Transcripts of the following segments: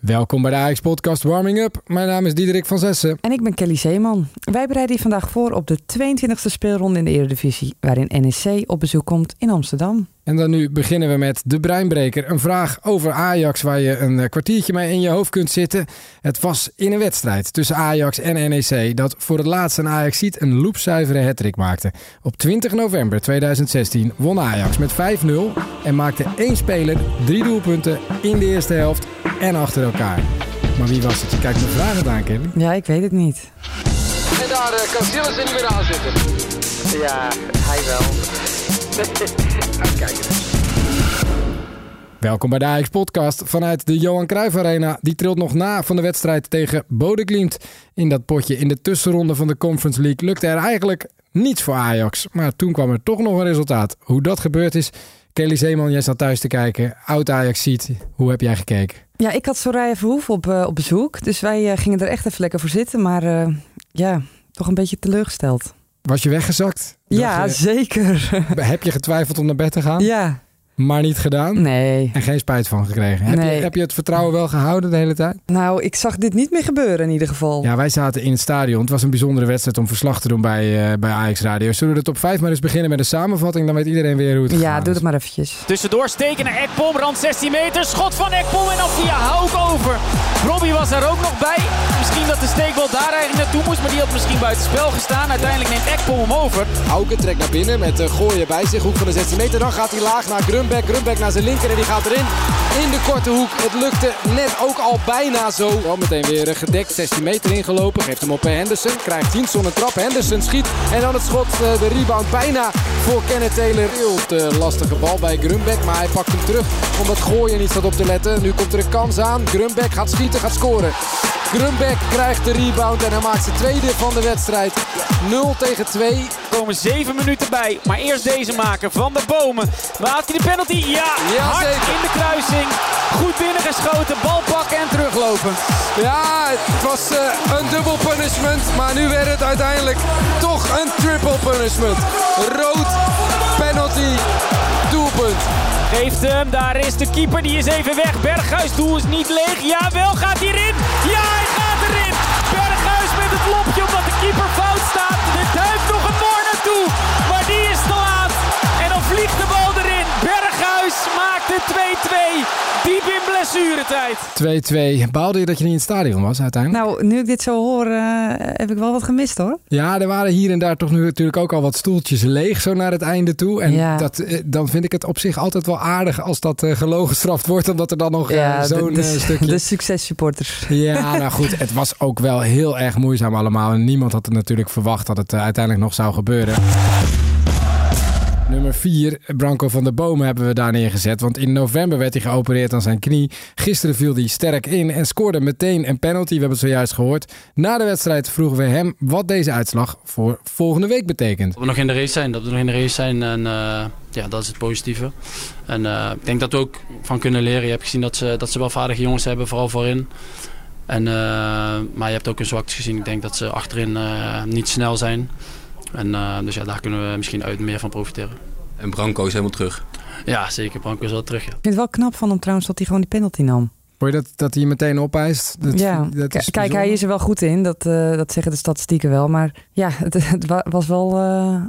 Welkom bij de Ajax Podcast Warming Up. Mijn naam is Diederik van Zessen. En ik ben Kelly Zeeman. Wij bereiden je vandaag voor op de 22e speelronde in de Eredivisie, waarin NEC op bezoek komt in Amsterdam. En dan nu beginnen we met de Breinbreker. Een vraag over Ajax waar je een eh, kwartiertje mee in je hoofd kunt zitten. Het was in een wedstrijd tussen Ajax en NEC dat voor het laatst een Ajax ziet een loopzuivere hattrick maakte. Op 20 november 2016 won Ajax met 5-0 en maakte één speler drie doelpunten in de eerste helft en achter elkaar. Maar wie was het? Je kijkt me vragen aan, Kelly. Ja, ik weet het niet. En daar uh, kan Sillis er niet meer aan zitten. Ja, hij wel. Uitkijken. Welkom bij de Ajax Podcast vanuit de Johan Cruijff Arena. Die trilt nog na van de wedstrijd tegen Bodø In dat potje in de tussenronde van de Conference League lukte er eigenlijk niets voor Ajax. Maar toen kwam er toch nog een resultaat. Hoe dat gebeurd is, Kelly Zeeman, jij zat thuis te kijken. Oud Ajax ziet. Hoe heb jij gekeken? Ja, ik had Soraya Verhoef op, uh, op bezoek. Dus wij uh, gingen er echt even lekker voor zitten. Maar uh, ja, toch een beetje teleurgesteld. Was je weggezakt? Ja, je, zeker. heb je getwijfeld om naar bed te gaan? Ja. Maar niet gedaan? Nee. En geen spijt van gekregen? Heb, Nee. je, heb je het vertrouwen wel gehouden de hele tijd? Nou, ik zag dit niet meer gebeuren in ieder geval. Ja, wij zaten in het stadion. Het was een bijzondere wedstrijd om verslag te doen bij, uh, bij Ajax Radio. Zullen we de top 5 maar eens beginnen met een samenvatting? Dan weet iedereen weer hoe het Ja, gegaan doe het maar eventjes. Tussendoor steken naar Ekpom, rand 16 meter. Schot van Ekpom en dan via Hauk over. Robbie was er ook nog bij. Misschien dat de steekbal daar eigenlijk naartoe moest, maar die had misschien buiten spel gestaan. Uiteindelijk neemt Ekpom hem over. Hauke trekt naar binnen met uh, gooien bij zich. Hoek van de 16 meter. Dan gaat hij laag naar Grunbeck. Grunbeck naar zijn linker en die gaat erin. In de korte hoek. Het lukte net ook al bijna zo. Wel meteen weer uh, gedekt. 16 meter ingelopen. Geeft hem op Henderson. Krijgt Dienson een trap. Henderson schiet. En dan het schot. Uh, de rebound bijna voor Kenneth Taylor. Heel te lastige bal bij Grunbeck. Maar hij pakt hem terug omdat gooien niet staat op te letten. Nu komt er een kans aan. Grunbeck gaat schieten, gaat scoren. Grunbeck krijgt de rebound en hij maakt zijn tweede van de wedstrijd. 0 tegen 2. Er komen 7 minuten bij, maar eerst deze maken van de bomen. Maakt hij de? Ja, Ja, hard zeker. in de kruising. Goed binnengeschoten, bal pakken en teruglopen. Ja, het was uh, een dubbel punishment. Maar nu werd het uiteindelijk toch een triple punishment. Rood, penalty, doelpunt. Geeft hem, daar is de keeper, die is even weg. Berghuis, doel is niet leeg. Jawel, gaat hij erin? Ja, hij gaat erin! Berghuis met het lopje omdat de keeper fout staat. Er duikt nog een moor naartoe, blessuretijd. 2-2. Baalde je dat je niet in het stadion was uiteindelijk? Nou, nu ik dit zo hoor, uh, heb ik wel wat gemist hoor. Ja, er waren hier en daar toch nu natuurlijk ook al wat stoeltjes leeg zo naar het einde toe. En Ja. dat, eh, dan vind ik het op zich altijd wel aardig als dat uh, gelogen gestraft wordt. Omdat er dan nog uh, zo'n de, de, stukje... de successupporters. Ja, nou goed. Het was ook wel heel erg moeizaam allemaal. En niemand had het natuurlijk verwacht dat het uh, uiteindelijk nog zou gebeuren. Nummer 4, Branko van der Bomen hebben we daar neergezet. Want in november werd hij geopereerd aan zijn knie. Gisteren viel hij sterk in en scoorde meteen een penalty. We hebben het zojuist gehoord. Na de wedstrijd vroegen we hem wat deze uitslag voor volgende week betekent. Dat we nog in de race zijn, dat we nog in de race zijn en uh, ja, dat is het positieve. En uh, ik denk dat we ook van kunnen leren. Je hebt gezien dat ze, dat ze wel vaardige jongens hebben, vooral voorin. En, uh, maar je hebt ook een zwakte gezien. Ik denk dat ze achterin niet snel zijn. En uh, dus ja, daar kunnen we misschien uit meer van profiteren. En Branco is helemaal terug. Ja, zeker. Branco is wel terug. Ja. Ik vind het wel knap van hem trouwens dat hij gewoon die penalty nam. Hoor je dat, dat hij meteen opeist? Dat, ja, dat is kijk, bijzonder. hij is er wel goed in. Dat, uh, dat zeggen de statistieken wel. Maar ja, het, het was wel... Uh,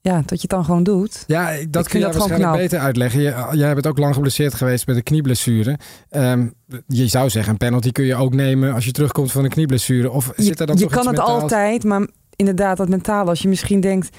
ja, dat je het dan gewoon doet. Ja, dat ik kun je dat waarschijnlijk knap. beter uitleggen. Je, jij bent ook lang geblesseerd geweest met een knieblessure. Um, je zou zeggen, een penalty kun je ook nemen als je terugkomt van een knieblessure. Of je, zit er dan je toch kan iets het mentaals? altijd, maar inderdaad dat mentale. Als je misschien denkt,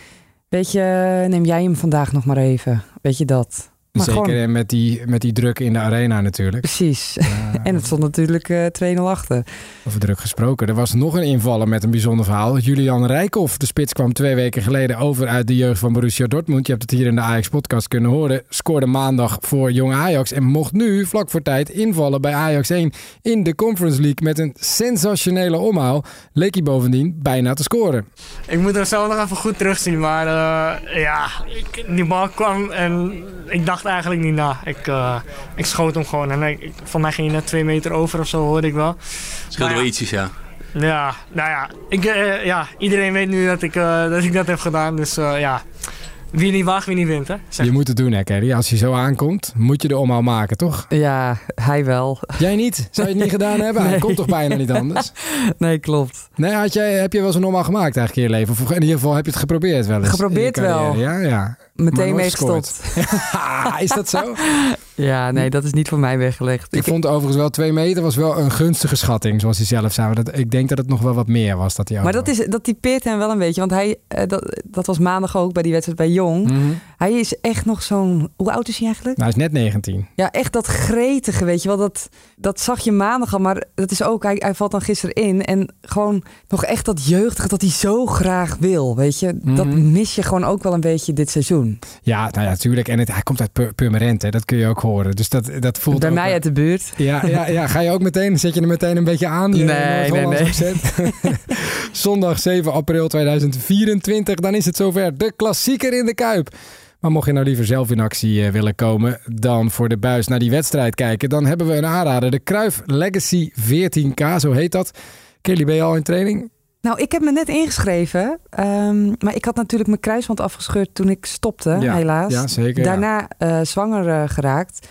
weet je, neem jij hem vandaag nog maar even. Weet je dat? Maar Zeker gewoon, met die, met die druk in de arena natuurlijk. precies. en het stond natuurlijk uh, 2-0 achter. Over druk gesproken. Er was nog een invaller met een bijzonder verhaal. Julian Rijkoff, de spits, kwam twee weken geleden over uit de jeugd van Borussia Dortmund. Je hebt het hier in de Ajax-podcast kunnen horen. Scoorde maandag voor Jong Ajax en mocht nu vlak voor tijd invallen bij Ajax 1 in de Conference League. Met een sensationele omhaal leek hij bovendien bijna te scoren. Ik moet hem zelf nog even goed terugzien, maar uh, ja, ik, die bal kwam en ik dacht eigenlijk niet na. Ik, uh, ik schoot hem gewoon en ik, van mij ging hij net twee meter over of zo, hoorde ik wel. Scheelde ja, wel ietsjes, ja. Ja, nou ja, ik, uh, ja iedereen weet nu dat ik, uh, dat ik dat heb gedaan. Dus ja, wie niet waagt, wie niet wint, hè? Zeg. Je moet het doen, hè, Kerry. Als je zo aankomt, moet je de omhaal maken, toch? Ja, hij wel. Jij niet? Zou je het niet gedaan hebben? Hij komt toch bijna niet anders? Nee, klopt. Nee, had jij, heb je wel eens een omhaal gemaakt eigenlijk in je leven? Of in ieder geval heb je het geprobeerd wel eens? Geprobeerd wel. Ja, ja. Meteen nooit mee gescoord. gestopt. Ah, is dat zo? Ja, nee, dat is niet voor mij weggelegd. Ik vond overigens wel twee meter was wel een gunstige schatting, zoals hij zelf zei. Dat, ik denk dat het nog wel wat meer was dat hij Maar dat, is, dat typeert hem wel een beetje. Want hij, eh, dat, dat was maandag ook bij die wedstrijd bij Jong. Mhm. Hij is echt nog zo'n... Hoe oud is hij eigenlijk? Nou, hij is net 19. Ja, echt dat gretige, weet je wel. Dat, dat zag je maandag al. Maar dat is ook... Hij, hij valt dan gisteren in. En gewoon nog echt dat jeugdige dat hij zo graag wil, weet je. Dat Mhm. mis je gewoon ook wel een beetje dit seizoen. Ja, nou ja, natuurlijk. En het, hij komt uit Pur- Purmerend, hè. dat kun je ook horen. Dus dat, dat voelt bij mij uit de buurt. Ja, ja, ja, ga je ook meteen, zet je er meteen een beetje aan? je Nee, nee, accent? Zondag 7 april 2024, dan is het zover. De klassieker in de Kuip. Maar mocht je nou liever zelf in actie eh, willen komen dan voor de buis naar die wedstrijd kijken, dan hebben we een aanrader. De Kruif Legacy 14K, zo heet dat. Kelly, ben je al in training? Nou, ik heb me net ingeschreven. ehm, maar ik had natuurlijk mijn kruisband afgescheurd toen ik stopte, Ja, helaas. ja, zeker, ja. Daarna eh, zwanger eh, geraakt.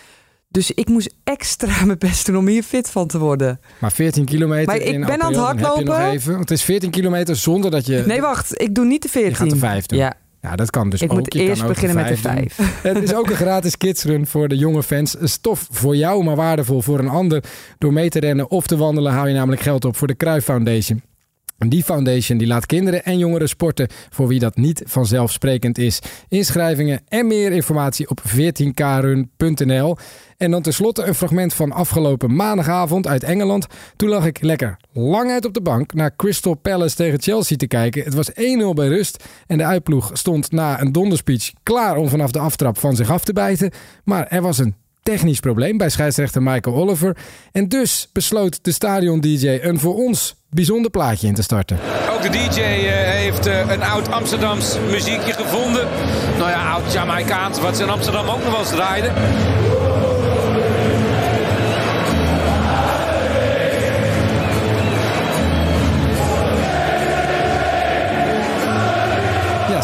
Dus ik moest extra mijn best doen om hier fit van te worden. Maar 14 kilometer Maar ik in ben aan het hardlopen. even, want het is 14 kilometer zonder dat je... Nee, wacht. Ik doe niet de 14. Je gaat de vijf doen. Ja, Ja, dat kan dus ik ook. moet Je eerst ook beginnen met de vijf doen. 5. Het is ook een gratis kidsrun voor de jonge fans. Stof voor jou, maar waardevol voor een ander. Door mee te rennen of te wandelen hou je namelijk geld op voor de Kruif Foundation. Die foundation die laat kinderen en jongeren sporten voor wie dat niet vanzelfsprekend is. Inschrijvingen en meer informatie op 14krun.nl. En dan tenslotte een fragment van afgelopen maandagavond uit Engeland. Toen lag ik lekker lang uit op de bank naar Crystal Palace tegen Chelsea te kijken. Het was 1-0 bij rust en de uitploeg stond na een donderspeech klaar om vanaf de aftrap van zich af te bijten. Maar er was een technisch probleem bij scheidsrechter Michael Oliver. En dus besloot de stadion-dj een voor ons bijzonder plaatje in te starten. Ook de DJ eh, heeft eh, een oud Amsterdams muziekje gevonden. Nou ja, oud Jamaicaans, wat ze in Amsterdam ook nog wel eens.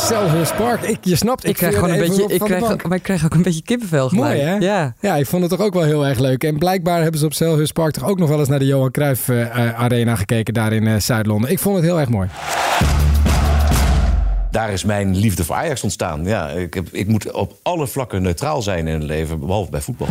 Selhurst Park. Ik, je snapt, ik, Ik krijg gewoon een beetje, ik krijg, bank. maar ik krijg ook een beetje kippenvel gelijk. Mooi hè? Ja. ja, ik vond het toch ook wel heel erg leuk. En blijkbaar hebben ze op Selhurst Park toch ook nog wel eens naar de Johan Cruijff eh, eh, Arena gekeken daar in eh, Zuid-Londen. Ik vond het heel erg mooi. Daar is mijn liefde voor Ajax ontstaan. Ja, ik, heb, ik moet op alle vlakken neutraal zijn in het leven, behalve bij voetbal.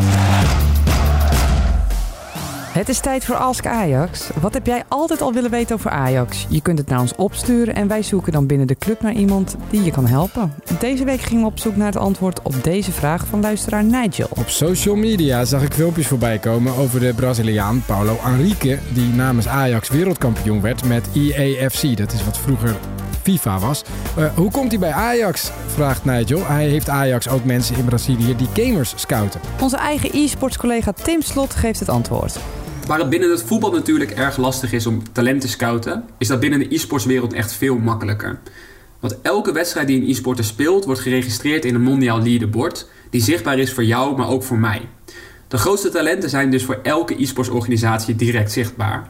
Het is tijd voor Ask Ajax. Wat heb jij altijd al willen weten over Ajax? Je kunt het naar ons opsturen en wij zoeken dan binnen de club naar iemand die je kan helpen. Deze week gingen we op zoek naar het antwoord op deze vraag van luisteraar Nigel. Op social media zag ik filmpjes voorbij komen over de Braziliaan Paulo Henrique, die namens Ajax wereldkampioen werd met EAFC. Dat is wat vroeger FIFA was. Eh, hoe komt hij bij Ajax? vraagt Nigel. Hij heeft Ajax ook mensen in Brazilië die gamers scouten. Onze eigen e-sports collega Tim Slot geeft het antwoord. Waar het binnen het voetbal natuurlijk erg lastig is om talent te scouten, is dat binnen de e-sportswereld echt veel makkelijker. Want elke wedstrijd die een e-sporter speelt, wordt geregistreerd in een mondiaal leaderboard, die zichtbaar is voor jou, maar ook voor mij. De grootste talenten zijn dus voor elke e-sportsorganisatie direct zichtbaar.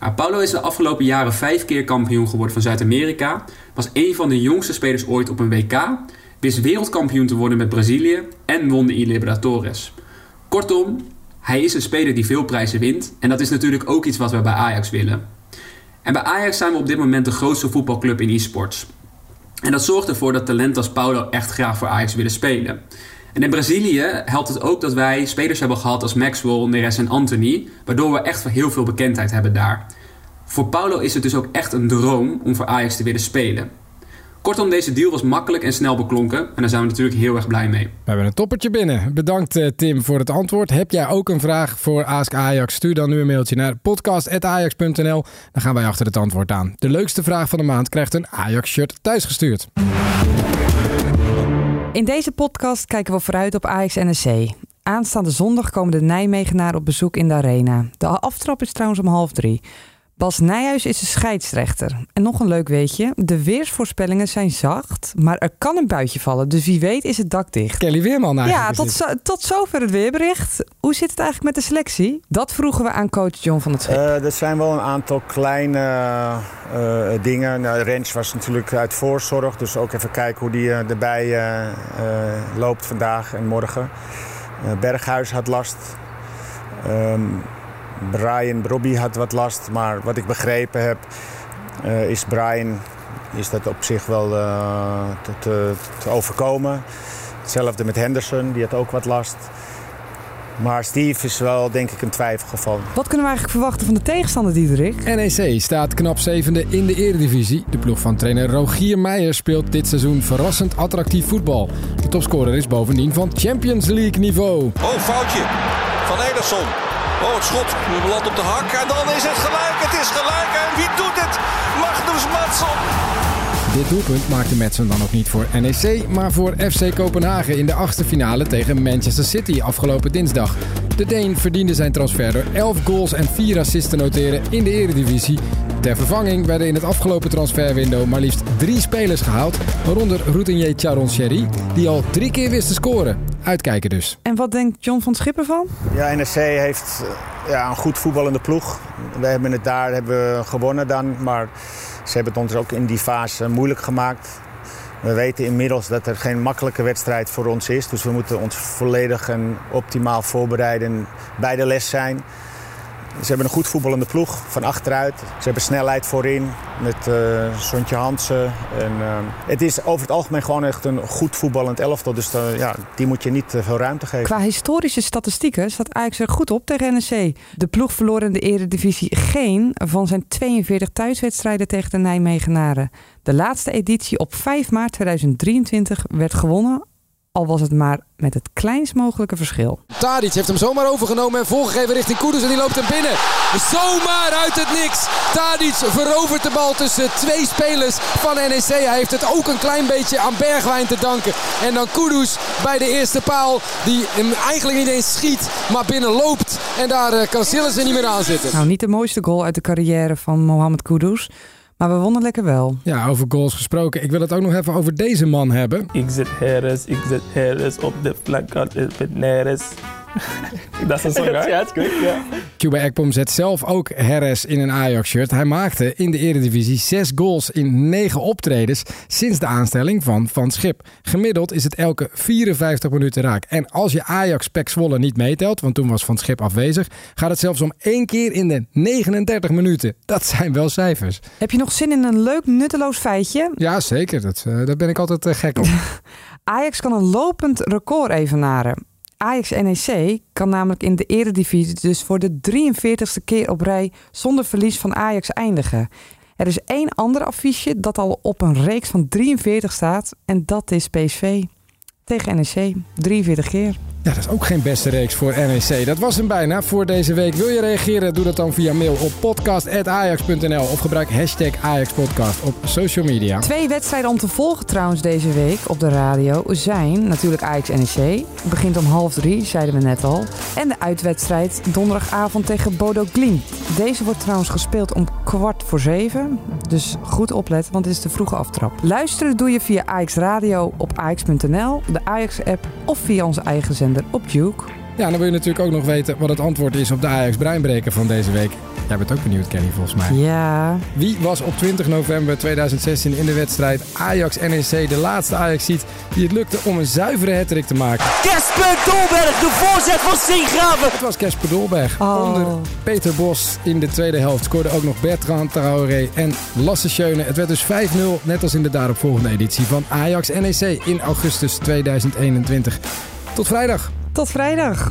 Ja, Paulo is de afgelopen jaren vijf keer kampioen geworden van Zuid-Amerika, was een van de jongste spelers ooit op een WK, wist wereldkampioen te worden met Brazilië en won de E-Libertadores. Kortom, hij is een speler die veel prijzen wint. En dat is natuurlijk ook iets wat we bij Ajax willen. En bij Ajax zijn we op dit moment de grootste voetbalclub in e-sports. En dat zorgt ervoor dat talenten als Paulo echt graag voor Ajax willen spelen. En in Brazilië helpt het ook dat wij spelers hebben gehad als Maxwell, Neres en Anthony, waardoor we echt heel veel bekendheid hebben daar. Voor Paulo is het dus ook echt een droom om voor Ajax te willen spelen. Kortom, deze deal was makkelijk en snel beklonken en daar zijn we natuurlijk heel erg blij mee. We hebben een toppertje binnen. Bedankt eh, Tim voor het antwoord. Heb jij ook een vraag voor Ask Ajax? Stuur dan nu een mailtje naar podcast.ajax.nl. Dan gaan wij achter het antwoord aan. De leukste vraag van de maand krijgt een Ajax-shirt thuisgestuurd. In deze podcast kijken we vooruit op Ajax NEC. Aanstaande zondag komen de Nijmegenaren op bezoek in de arena. De aftrap is trouwens om half drie. Bas Nijhuis is de scheidsrechter. En nog een leuk weetje. De weersvoorspellingen zijn zacht, maar er kan een buitje vallen. Dus wie weet is het dak dicht. Kelly Weerman Ja, eigenlijk. tot, dit. zo, tot zover het weerbericht. Hoe zit het eigenlijk met de selectie? Dat vroegen we aan coach John van het Schip. Eh, er zijn wel een aantal kleine eh, eh, dingen. Nou, Rens was natuurlijk uit voorzorg. Dus ook even kijken hoe die erbij loopt vandaag en morgen. Eh, Berghuis had last. Ehm, Brian Brobby had wat last. Maar wat ik begrepen heb, eh, is Brian is dat op zich wel eh, te, te, te overkomen. Hetzelfde met Henderson, die had ook wat last. Maar Steve is wel denk ik een twijfelgeval. Wat kunnen we eigenlijk verwachten van de tegenstander, Diederik? NEC staat knap zevende in de eredivisie. De ploeg van trainer Rogier Meijer speelt dit seizoen verrassend attractief voetbal. De topscorer is bovendien van Champions League niveau. Oh, foutje van Ederson. Oh, het schot belandt op de hak. En dan is het gelijk. Het is gelijk. En wie doet het? Magnus Matson. Dit doelpunt maakte Madsen dan ook niet voor NEC, maar voor FC Kopenhagen in de achtste finale tegen Manchester City afgelopen dinsdag. De Deen verdiende zijn transfer door 11 goals en 4 assists te noteren in de eredivisie. Ter vervanging werden in het afgelopen transferwindow maar liefst drie spelers gehaald, waaronder routinier Charon Sherry, die al drie keer wist te scoren. Uitkijken dus. En wat denkt John van het Schip ervan? Ja, NEC heeft eh, ja, een goed voetballende ploeg. We hebben het daar hebben we gewonnen dan. Maar ze hebben het ons ook in die fase moeilijk gemaakt. We weten inmiddels dat er geen makkelijke wedstrijd voor ons is. Dus we moeten ons volledig en optimaal voorbereiden en bij de les zijn. Ze hebben een goed voetballende ploeg van achteruit. Ze hebben snelheid voorin met eh Sontje Hansen. En, eh, het is over het algemeen gewoon echt een goed voetballend elftal. Dus eh, ja, die moet je niet veel ruimte geven. Qua historische statistieken staat Ajax er goed op tegen NEC. De ploeg verloor in de eredivisie geen van zijn 42 thuiswedstrijden tegen de Nijmegenaren. De laatste editie op 5 maart 2023 werd gewonnen, al was het maar met het kleinst mogelijke verschil. Tadic heeft hem zomaar overgenomen en voorgegeven richting Kudus en die loopt hem binnen. Zomaar uit het niks. Tadic verovert de bal tussen twee spelers van NEC. Hij heeft het ook een klein beetje aan Bergwijn te danken. En dan Kudus bij de eerste paal die hem eigenlijk niet eens schiet, maar binnen loopt. En daar eh, kan Sillissen niet meer aan zitten. Nou, niet de mooiste goal uit de carrière van Mohamed Kudus, maar we wonnen lekker wel. Ja, over goals gesproken. Ik wil het ook nog even over deze man hebben. Ik zet Harris, ik zet Harris op de Neres. Dat is een song? Ja, het is goed, ja. Cuba Ekpom zet zelf ook Herres in een Ajax-shirt. Hij maakte in de Eredivisie zes goals in negen optredens sinds de aanstelling van Van Schip. Gemiddeld is het elke 54 minuten raak. En als je Ajax Pek Zwolle niet meetelt, want toen was Van Schip afwezig, gaat het zelfs om één keer in de 39 minuten. Dat zijn wel cijfers. Heb je nog zin in een leuk, nutteloos feitje? Ja, zeker. Dat, eh, daar ben ik altijd eh, gek op. Ajax kan een lopend record evenaren. Ajax NEC kan namelijk in de eredivisie dus voor de 43ste keer op rij zonder verlies van Ajax eindigen. Er is één ander affiche dat al op een reeks van 43 staat en dat is PSV. Tegen NEC, 43 keer. Ja, dat is ook geen beste reeks voor NEC. Dat was hem bijna voor deze week. Wil je reageren? Doe dat dan via mail op podcast.ajax.nl of gebruik hashtag AjaxPodcast op social media. Twee wedstrijden om te volgen trouwens deze week op de radio zijn natuurlijk Ajax NEC. Begint om half drie, zeiden we net al. En de uitwedstrijd donderdagavond tegen Bodo Glimt. Deze wordt trouwens gespeeld om kwart voor zeven. Dus goed opletten, want het is de vroege aftrap. Luisteren doe je via Ajax Radio op ajax.nl, de Ajax-app of via onze eigen zender op Duke. Ja, dan wil je natuurlijk ook nog weten wat het antwoord is op de Ajax Breinbreker van deze week. Jij bent ook benieuwd, Kenny, volgens mij. Ja. Wie was op 20 november 2016 in de wedstrijd Ajax-NEC de laatste Ajax-ziet die het lukte om een zuivere hattrick te maken? Kesper Dolberg, de voorzet van Singgraven. Het was Kesper Dolberg. Oh. Onder Peter Bos in de tweede helft scoorde ook nog Bertrand Traoré en Lasse Schöne. Het werd dus 5-0, net als in de daaropvolgende editie van Ajax-NEC in augustus 2021. Tot vrijdag. Tot vrijdag.